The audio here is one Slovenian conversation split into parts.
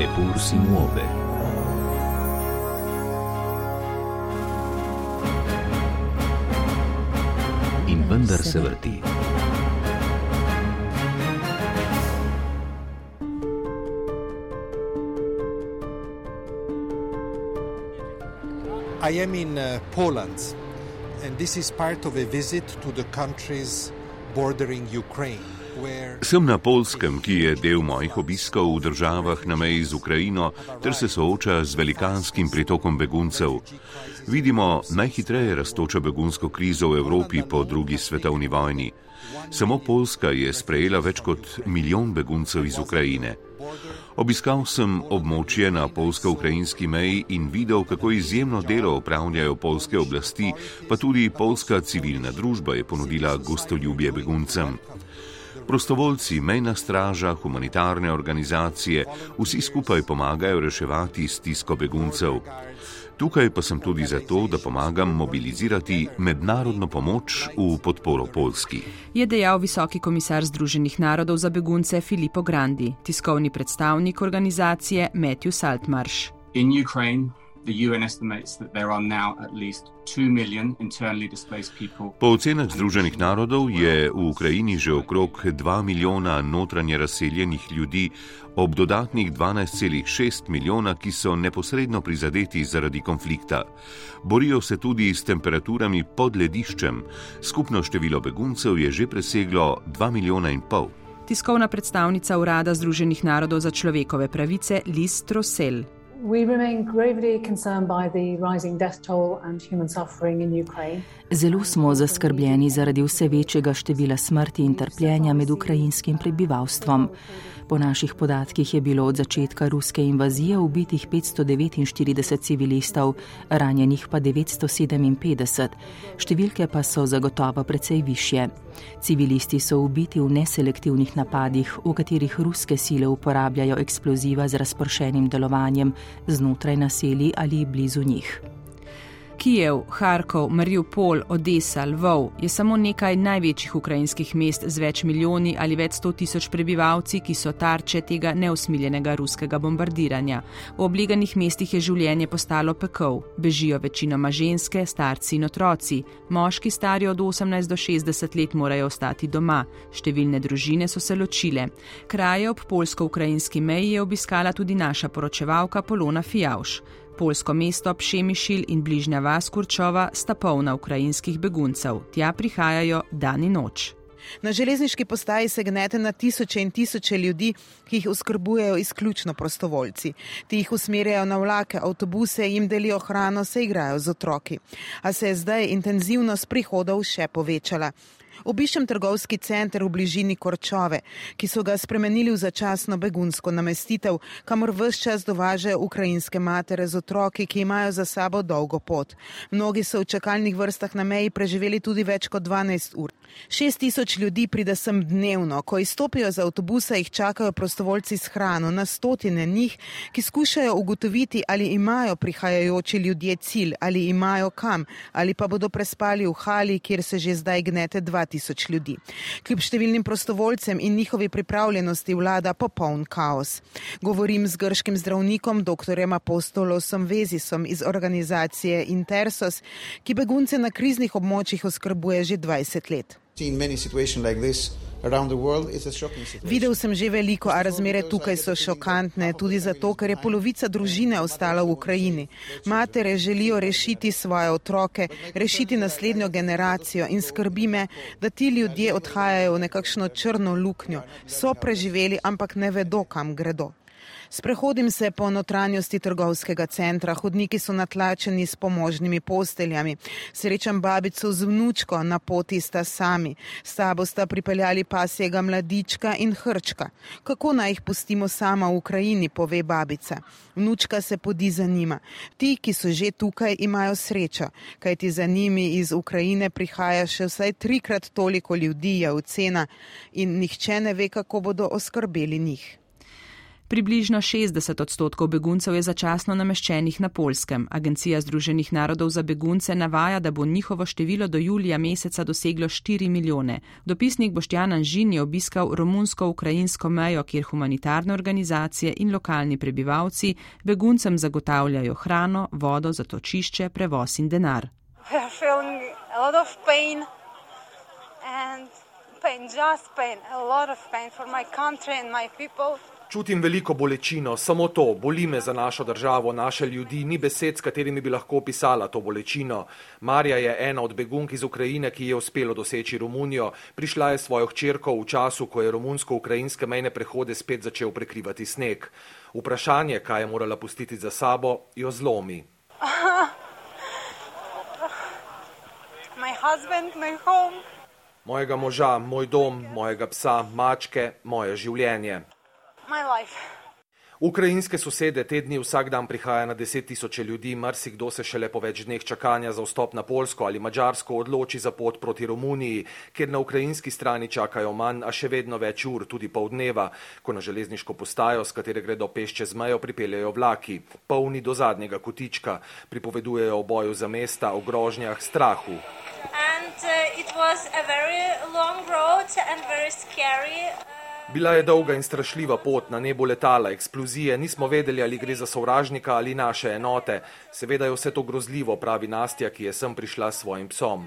Eppur si muove. In vendar se vrti. I am in uh, Poland, and this is part of a visit to the countries bordering Ukraine. Sem na Polskem, ki je del mojih obiskov v državah na meji z Ukrajino, ter se sooča z velikanskim pritokom beguncev. Vidimo najhitreje raztočo begunsko krizo v Evropi po drugi svetovni vojni. Samo Poljska je sprejela več kot milijon beguncev iz Ukrajine. Obiskal sem območje na polsko-ukrajinski meji in videl, kako izjemno delo upravljajo polske oblasti, pa tudi polska civilna družba je ponudila gostoljubje beguncem. Prostovoljci, mejna straža, humanitarne organizacije, vsi skupaj pomagajo reševati stisko beguncev. Tukaj pa sem tudi zato, da pomagam mobilizirati mednarodno pomoč v podporo Polski. Je dejal visoki komisar Združenih narodov za begunce Filippo Grandi, tiskovni predstavnik organizacije Matthew Saltmarsh. In Ukraine, Po ocenah Združenih narodov je v Ukrajini že okrog 2 milijona notranje razseljenih ljudi, ob dodatnih 12,6 milijona, ki so neposredno prizadeti zaradi konflikta. Borijo se tudi s temperaturami pod lediščem. Skupno število beguncev je že preseglo 2 milijona in pol. Tiskovna predstavnica Urada Združenih narodov za človekove pravice Liz Trosel. Zelo smo zaskrbljeni zaradi vse večjega števila smrti in trpljenja med ukrajinskim prebivalstvom. Po naših podatkih je bilo od začetka ruske invazije ubitih 549 civilistov, ranjenih pa 957, številke pa so zagotovo precej više. Civilisti so ubiti v neselektivnih napadih, v katerih ruske sile uporabljajo eksploziva z razpršenim delovanjem znotraj naselij ali blizu njih. Kijev, Harkov, Mariupol, Odessa, Lvov je samo nekaj največjih ukrajinskih mest z več milijoni ali več sto tisoč prebivalci, ki so tarče tega neusmiljenega ruskega bombardiranja. V obliganih mestih je življenje postalo pekel, bežijo večinoma ženske, starci in otroci, moški stari od 18 do 60 let morajo ostati doma, številne družine so se ločile. Kraje ob polsko-ukrajinski meji je obiskala tudi naša poročevalka Polona Fijavš. Polsko mesto Pšemišil in bližnja vas Kurčova sta polna ukrajinskih beguncev. Tja prihajajo dan in noč. Na železniški postaji se gnete na tisoče in tisoče ljudi, ki jih oskrbujejo izključno prostovoljci. Ti jih usmerjajo na vlake, avtobuse, jim delijo hrano, se igrajo z otroki. A se je zdaj intenzivnost prihodov še povečala. Obiščem trgovski center v bližini Korčove, ki so ga spremenili v začasno begunsko namestitev, kamor vse čas dovažajo ukrajinske matere z otroki, ki imajo za sabo dolgo pot. Mnogi so v čakalnih vrstah na meji preživeli tudi več kot 12 ur. Šest tisoč ljudi pride sem dnevno, ko izstopijo z avtobusa, jih čakajo prostovoljci s hrano, na stotine njih, ki skušajo ugotoviti, ali imajo prihajajoči ljudje cilj, ali imajo kam, ali pa bodo prespali v hali, kjer se že zdaj gnete 2000 ljudi. Kljub številnim prostovoljcem in njihovi pripravljenosti vlada popoln kaos. Govorim z grškim zdravnikom, dr. Apostolosom Vezisom iz organizacije Intersos, ki begunce na kriznih območjih oskrbuje že 20 let. Videl sem že veliko, a razmere tukaj so šokantne, tudi zato, ker je polovica družine ostala v Ukrajini. Matere želijo rešiti svoje otroke, rešiti naslednjo generacijo in skrbi me, da ti ljudje odhajajo v nekakšno črno luknjo. So preživeli, ampak ne vedo, kam gredo. Sprehodim se po notranjosti trgovskega centra, hodniki so natlačeni s pomožnimi posteljami. Srečam babico z vnučko, na poti sta sami. S sabo sta pripeljali pasjega mladička in hrčka. Kako naj jih pustimo sama v Ukrajini, pove babica. Vnučka se podi za njima. Ti, ki so že tukaj, imajo srečo, kajti za njimi iz Ukrajine prihaja še vsaj trikrat toliko ljudi, je ocena in nihče ne ve, kako bodo oskrbeli njih. Približno 60 odstotkov beguncev je začasno nameščenih na Polskem. Agencija Združenih narodov za begunce navaja, da bo njihovo število do julija meseca doseglo 4 milijone. Dopisnik Boštjan Anžin je obiskal romunsko-ukrajinsko mejo, kjer humanitarne organizacije in lokalni prebivalci beguncem zagotavljajo hrano, vodo, zatočišče, prevoz in denar. Pain, just pain, a lot of pain for my country and my people. Čutim veliko bolečino, samo to, boli me za našo državo, naše ljudi, ni besed, s katerimi bi lahko opisala to bolečino. Marja je ena od begunk iz Ukrajine, ki je uspelo doseči Romunijo, prišla je svojo hčerko v času, ko je romunsko-ukrajinske mejne prehode spet začel prekrivati sneg. Vprašanje, kaj je morala pustiti za sabo, jo zlomi. My husband, my mojega moža, moj dom, mojega psa, mačke, moje življenje. Ukrajinske sosede te dni vsak dan prihaja na deset tisoče ljudi, marsikdo se šele po več dneh čakanja za vstop na Polsko ali Mačarsko odloči za pot proti Romuniji, kjer na ukrajinski strani čakajo manj, a še vedno več ur, tudi pol dneva, ko na železniško postajo, s katere gredo pešče z mejo, pripeljajo vlaki, polni do zadnjega kotička, pripovedujejo o boju za mesta, o grožnjah, strahu. And, uh, Bila je dolga in strašljiva pot, na nebu letala, eksplozije, nismo vedeli, ali gre za sovražnika ali naše enote. Seveda je vse to grozljivo, pravi Nastja, ki je sem prišla s svojim psom.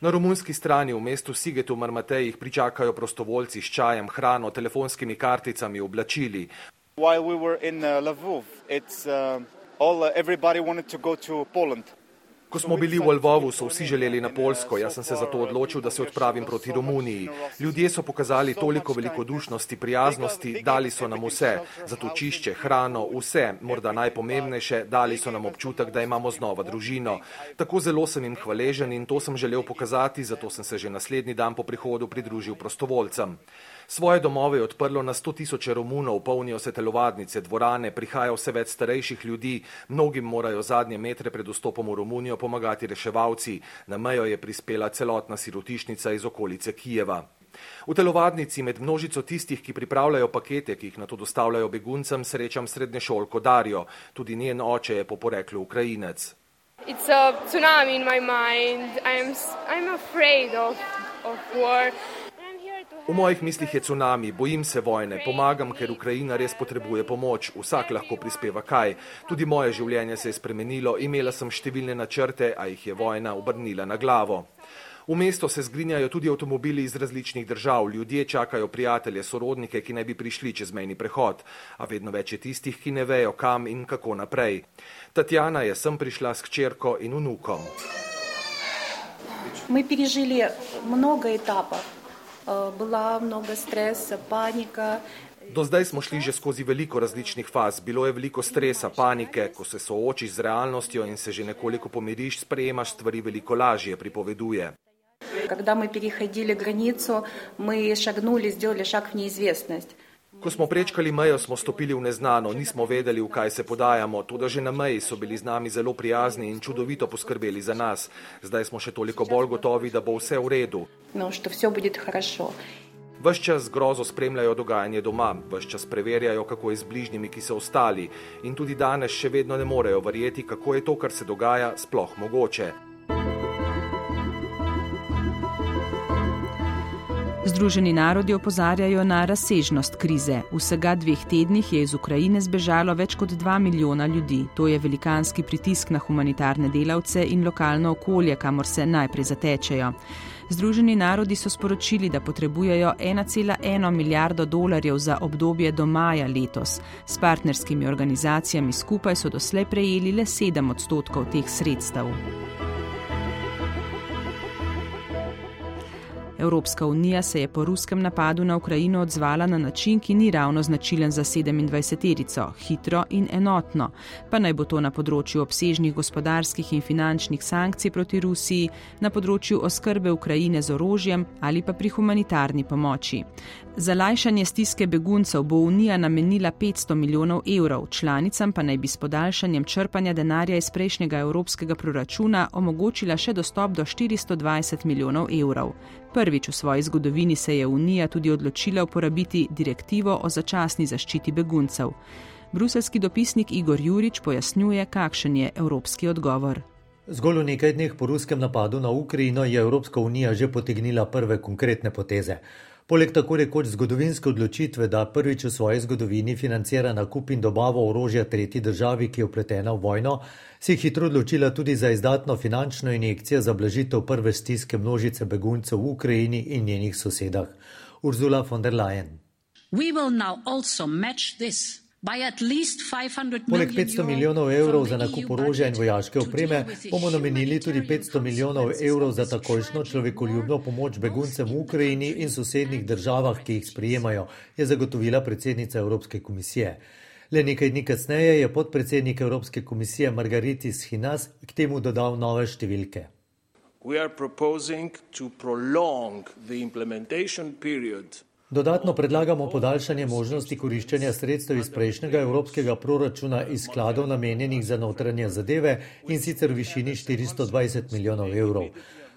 Na romunski strani v mestu Sigetu Marmatejih pričakajo prostovoljci s čajem, hrano, telefonskimi karticami, oblačili. While we were in uh, Lvov, it's uh, all uh, everybody wanted to go to Poland. Ko smo bili v Lvovu, so vsi želeli na Polsko, jaz sem se zato odločil, da se odpravim proti Romuniji. Ljudje so pokazali toliko velikodušnosti, prijaznosti, dali so nam vse, zatočišče, hrano, vse, morda najpomembnejše, dali so nam občutek, da imamo znova družino. Tako zelo sem jim hvaležen in to sem želel pokazati, zato sem se že naslednji dan po prihodu pridružil prostovoljcem. Svoje domove je odprlo na sto tisoče Romunov, polnijo se telovadnice, dvorane, prihaja vse več starejših ljudi, mnogim morajo zadnje metre pred vstopom v Romunijo pomagati reševalci, na mejo je prispela celotna sirotišnica iz okolice Kijeva. V telovadnici med množico tistih, ki pripravljajo pakete, ki jih na to dostavljajo beguncem, srečam srednje šolko Darjo, tudi njen oče je po poreklu Ukrajinec. It's a tsunami in my mind. I'm, I'm afraid of, of war. V mojih mislih je tsunami, bojim se vojne, pomagam, ker Ukrajina res potrebuje pomoč, vsak lahko prispeva kaj. Tudi moje življenje se je spremenilo, imela sem številne načrte, a jih je vojna obrnila na glavo. V mesto se zgrinjajo tudi avtomobili iz različnih držav, ljudje čakajo prijatelje, sorodnike, ki naj bi prišli čez mejni prehod, a vedno več je tistih, ki ne vejo, kam in kako naprej. Tatjana je sem prišla s kčerko in vnukom. Mi prežili mnogo etapov. Eh, bila mnogo stresa, panika. Do zdaj smo šli že skozi veliko različnih faz. Bilo je veliko stresa, panike, ko se soočiš z realnostjo in se že nekoliko pomiriš, sprejemaš stvari veliko lažje, pripoveduje. Когда мы переходили границу, мы шагнули, сделали шаг в неизвестность. Ko smo prečkali mejo, smo stopili v neznano, nismo vedeli, v kaj se podajamo, tudi že na meji so bili z nami zelo prijazni in čudovito poskrbeli za nas. Zdaj smo še toliko bolj gotovi, da bo vse v redu. No, Ves čas grozo spremljajo dogajanje doma, ves čas preverjajo, kako je z bližnjimi, ki so ostali, in tudi danes še vedno ne morejo verjeti, kako je to, kar se dogaja, sploh mogoče. Združeni narodi opozarjajo na razsežnost krize. Vsega dveh tednih je iz Ukrajine zbežalo več kot dva milijona ljudi. To je velikanski pritisk na humanitarne delavce in lokalno okolje, kamor se najprej zatečejo. Združeni narodi so sporočili, da potrebujejo 1,1 milijardo dolarjev za obdobje do maja letos. S partnerskimi organizacijami skupaj so doslej prejeli le 7 odstotkov teh sredstev. Evropska unija se je po ruskem napadu na Ukrajino odzvala na način, ki ni ravno značilen za 27-terico, hitro in enotno, pa naj bo to na področju obsežnih gospodarskih in finančnih sankcij proti Rusiji, na področju oskrbe Ukrajine z orožjem ali pa pri humanitarni pomoči. Za lajšanje stiske beguncev bo Unija namenila 500 milijonov evrov, članicam pa naj bi s podaljšanjem črpanja denarja iz prejšnjega evropskega proračuna omogočila še dostop do 420 milijonov evrov. Prvič v svoji zgodovini se je Unija tudi odločila uporabiti direktivo o začasni zaščiti beguncev. Bruselski dopisnik Igor Jurič pojasnjuje, kakšen je evropski odgovor. Zgolj v nekaj dneh po ruskem napadu na Ukrajino je Evropska unija že potegnila prve konkretne poteze. Poleg tako rekoč zgodovinske odločitve, da prvič v svoji zgodovini financira nakup in dobavo orožja tretji državi, ki je upletena v vojno, se je hitro odločila tudi za izdatno finančno injekcijo za blažitev prve stiske množice beguncev v Ukrajini in njenih sosedah. Ursula von der Leyen. Poleg 500 milijonov evrov za nakup orožja in vojaške opreme bomo namenili tudi 500 milijonov evrov za takojšno človekoljubno pomoč beguncem v Ukrajini in sosednjih državah, ki jih sprijemajo, je zagotovila predsednica Evropske komisije. Le nekaj dni kasneje je podpredsednik Evropske komisije Margaritis Hinas k temu dodal nove številke. We are proposing to prolong the implementation period Dodatno predlagamo podaljšanje možnosti koriščenja sredstev iz prejšnjega evropskega proračuna iz skladov namenjenih za notranje zadeve in sicer v višini 420 milijonov evrov.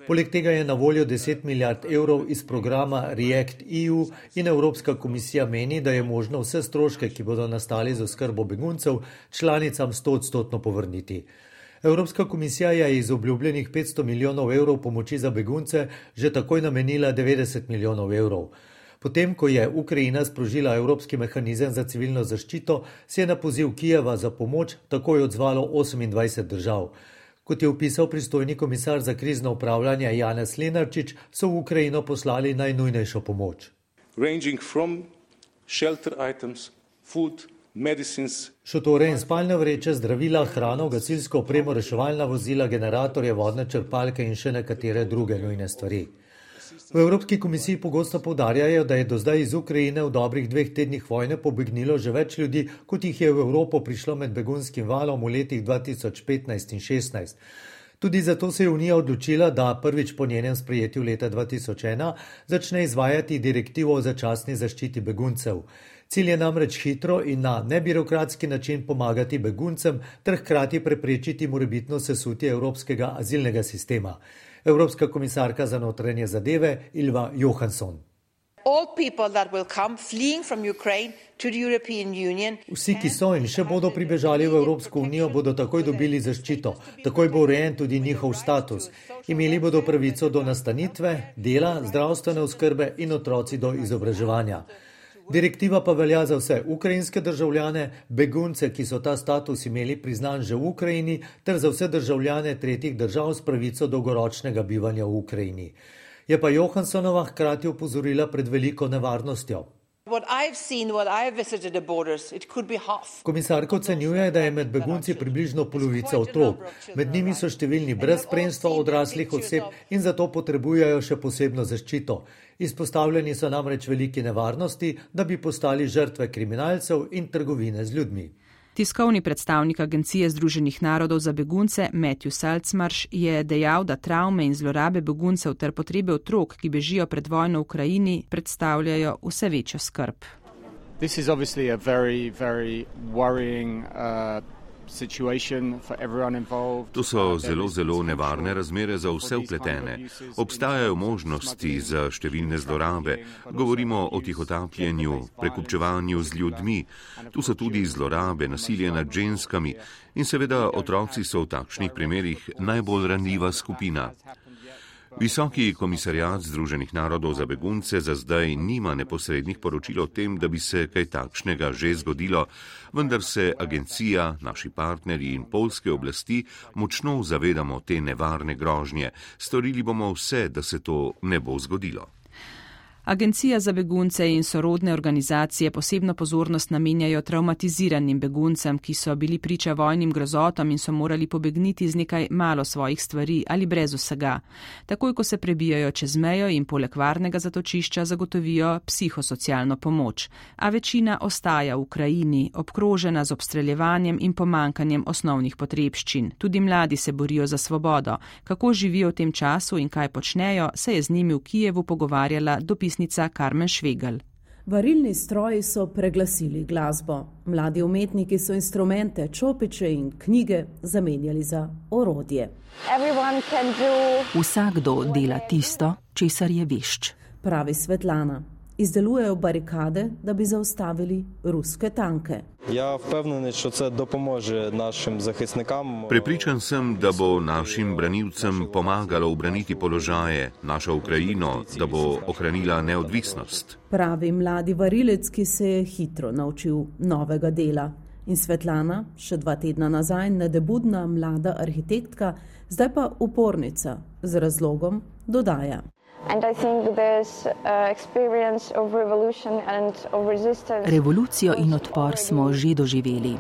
Poleg tega je na voljo 10 milijard evrov iz programa React EU in Evropska komisija meni, da je možno vse stroške, ki bodo nastali z oskrbo beguncev, članicam 100 odstotno povrniti. Evropska komisija je iz obljubljenih 500 milijonov evrov pomoči za begunce že takoj namenila 90 milijonov evrov. Potem, ko je Ukrajina sprožila Evropski mehanizem za civilno zaščito, se je na poziv Kijeva za pomoč takoj odzvalo 28 držav. Kot je opisal pristojni komisar za krizno upravljanje Janez Lenarčič, so v Ukrajino poslali najnujnejšo pomoč. Šotore in spalne vreče, zdravila, hrano, gasilsko opremo, reševalna vozila, generatorje, vodne črpalke in še nekatere druge nujne stvari. V Evropski komisiji pogosto povdarjajo, da je do zdaj iz Ukrajine v dobrih dveh tednih vojne pobegnilo že več ljudi, kot jih je v Evropo prišlo med begunskim valom v letih 2015 in 2016. Tudi zato se je Unija odločila, da prvič po njenem sprejetju leta 2001 začne izvajati direktivo o začasni zaščiti beguncev. Cilj je namreč hitro in na nebirokratski način pomagati beguncem ter hkrati preprečiti morebitno sesutje evropskega azilnega sistema evropska komisarka za notranje zadeve Ilva Johansson. Vsi, ki so in še bodo pribežali v Evropsko unijo, bodo takoj dobili zaščito, takoj bo urejen tudi njihov status. Imeli bodo pravico do nastanitve, dela, zdravstvene oskrbe in otroci do izobraževanja. Direktiva pa velja za vse ukrajinske državljane, begunce, ki so ta status imeli priznan že v Ukrajini, ter za vse državljane tretjih držav s pravico dolgoročnega bivanja v Ukrajini. Je pa Johanssonova hkrati opozorila pred veliko nevarnostjo. Komisarka ocenjuje, da je med begunci približno polovica otrok. Med njimi so številni brez spremstva odraslih oseb in zato potrebujejo še posebno zaščito. Izpostavljeni so namreč veliki nevarnosti, da bi postali žrtve kriminalcev in trgovine z ljudmi. Tiskovni predstavnik Agencije Združenih narodov za begunce Matthew Salzmarš je dejal, da travme in zlorabe beguncev ter potrebe otrok, ki bežijo pred vojno v Ukrajini, predstavljajo vse večjo skrb. This is obviously a very, very worrying uh, To so zelo, zelo nevarne razmere za vse upletene. Obstajajo možnosti za številne zlorabe. Govorimo o tihotapljenju, prekupčevanju z ljudmi. Tu so tudi zlorabe, nasilje nad ženskami in seveda otroci so v takšnih primerih najbolj ranljiva skupina. Visoki komisarjat Združenih narodov za begunce za zdaj nima neposrednih poročil o tem, da bi se kaj takšnega že zgodilo, vendar se agencija, naši partnerji in polske oblasti močno zavedamo te nevarne grožnje. Storili bomo vse, da se to ne bo zgodilo. Agencija za begunce in sorodne organizacije posebno pozornost namenjajo traumatiziranim beguncem, ki so bili priča vojnim grozotom in so morali pobegniti z nekaj malo svojih stvari ali brez vsega. Takoj, ko se prebijajo čez mejo in poleg varnega zatočišča zagotovijo psihosocialno pomoč. A večina ostaja v Ukrajini, obkrožena z obstreljevanjem in pomankanjem osnovnih potrebščin. Tudi mladi se borijo za svobodo. Kako živijo v tem času in kaj počnejo, se je z njimi v Kijevu pogovarjala dopisnica dopisnica Karmen Švegal. Varilni stroji so preglasili glasbo, mladi umetniki so instrumente, čopiče in knjige zamenjali za orodje. Vsakdo dela tisto, česar je vešč. Pravi Svetlana izdelujejo barikade, da bi zaustavili ruske tanke. Ja, vpevnjen, da to dopomože našim zahisnikam. Prepričan sem, da bo našim branilcem pomagalo obraniti položaje, našo Ukrajino, da bo ohranila neodvisnost. Pravi mladi varilec, ki se je hitro naučil novega dela. In Svetlana, še dva tedna nazaj, nedebudna mlada arhitektka, zdaj pa upornica z razlogom dodaja. Uh, Revolucijo in odpor smo že doživeli.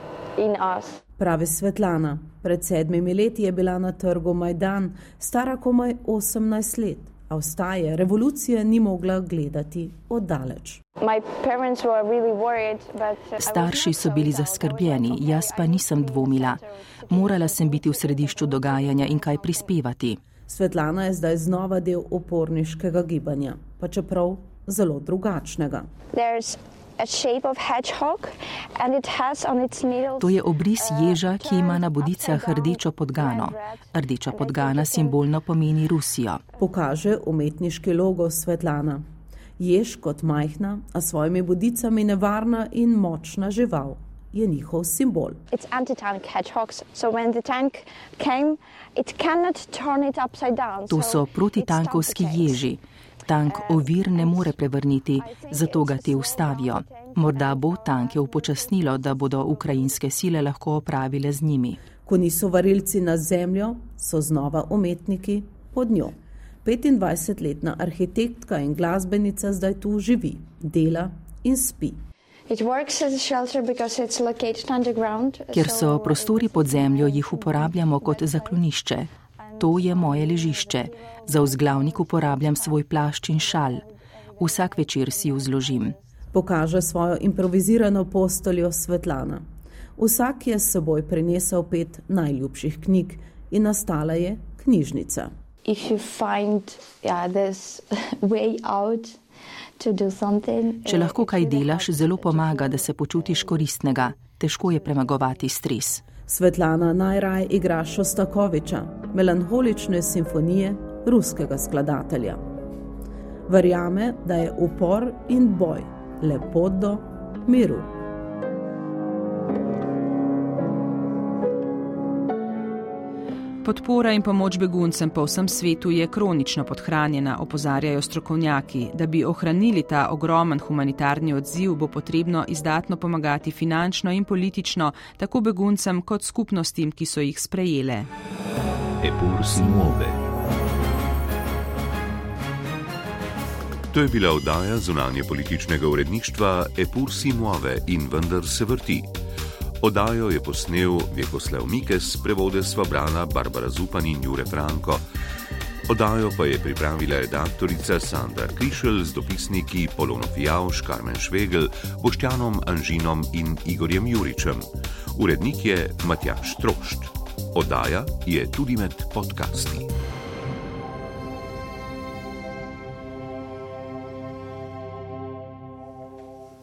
Pravi Svetlana, pred sedmimi leti je bila na trgu Majdan, stara komaj 18 let, a vstaje, revolucije ni mogla gledati oddaleč. Starši so bili zaskrbljeni, jaz pa nisem dvomila. Morala sem biti v središču dogajanja in kaj prispevati. Svetlana je zdaj znova del oporniškega gibanja, pa čeprav zelo drugačnega. To je obris ježa, ki ima na bodicah rdečo podgano. Rdeča podgana simbolno pomeni Rusijo. Pokaže umetniški logo Svetlana. Jež kot majhna, a svojimi bodicami nevarna in močna žival je njihov simbol. To so protitankovski ježi. Tank ovir ne more prevrniti, zato ga te ustavijo. Morda bo tanke upočasnilo, da bodo ukrajinske sile lahko opravile z njimi. Ko niso varilci na zemljo, so znova umetniki pod njo. 25-letna arhitektka in glasbenica zdaj tu živi, dela in spi. Ker so prostori pod zemljo, jih uporabljamo kot zaklonišče. To je moje ležišče. Za vzglavnik uporabljam svoj plašč in šal. Vsak večer si jo zložim. Pokaže svojo improvizirano postoljo Svetlana. Vsak je s seboj prinesel pet najljubših knjig in nastala je knjižnica. Find, yeah, Če lahko kaj delaš, zelo pomaga, da se počutiš koristnega. Težko je premagovati stres. Svetlana najraj igra Šostakoviča, melanholične simfonije ruskega skladatelja. Verjame, da je upor in boj lepo do miru. Podpora in pomoč beguncem po vsem svetu je kronično podhranjena, opozarjajo strokovnjaki. Da bi ohranili ta ogromen humanitarni odziv, bo potrebno izdatno pomagati finančno in politično, tako beguncem kot skupnostim, ki so jih sprejele. To je bila oddaja zunanje političnega uredništva Epur Simuove in vendar se vrti. Odajo je posnel Vjekoslav Mikes, prevode sva brala Barbara Zupan in Jure Franko. Odajo pa je pripravila redaktorica Sandra Krišelj z dopisniki Polono Fijavš, Karmen Švegel, Boštjanom Anžinom in Igorjem Juričem. Urednik je Matjaš Trošt. Odaja je tudi med podcasti.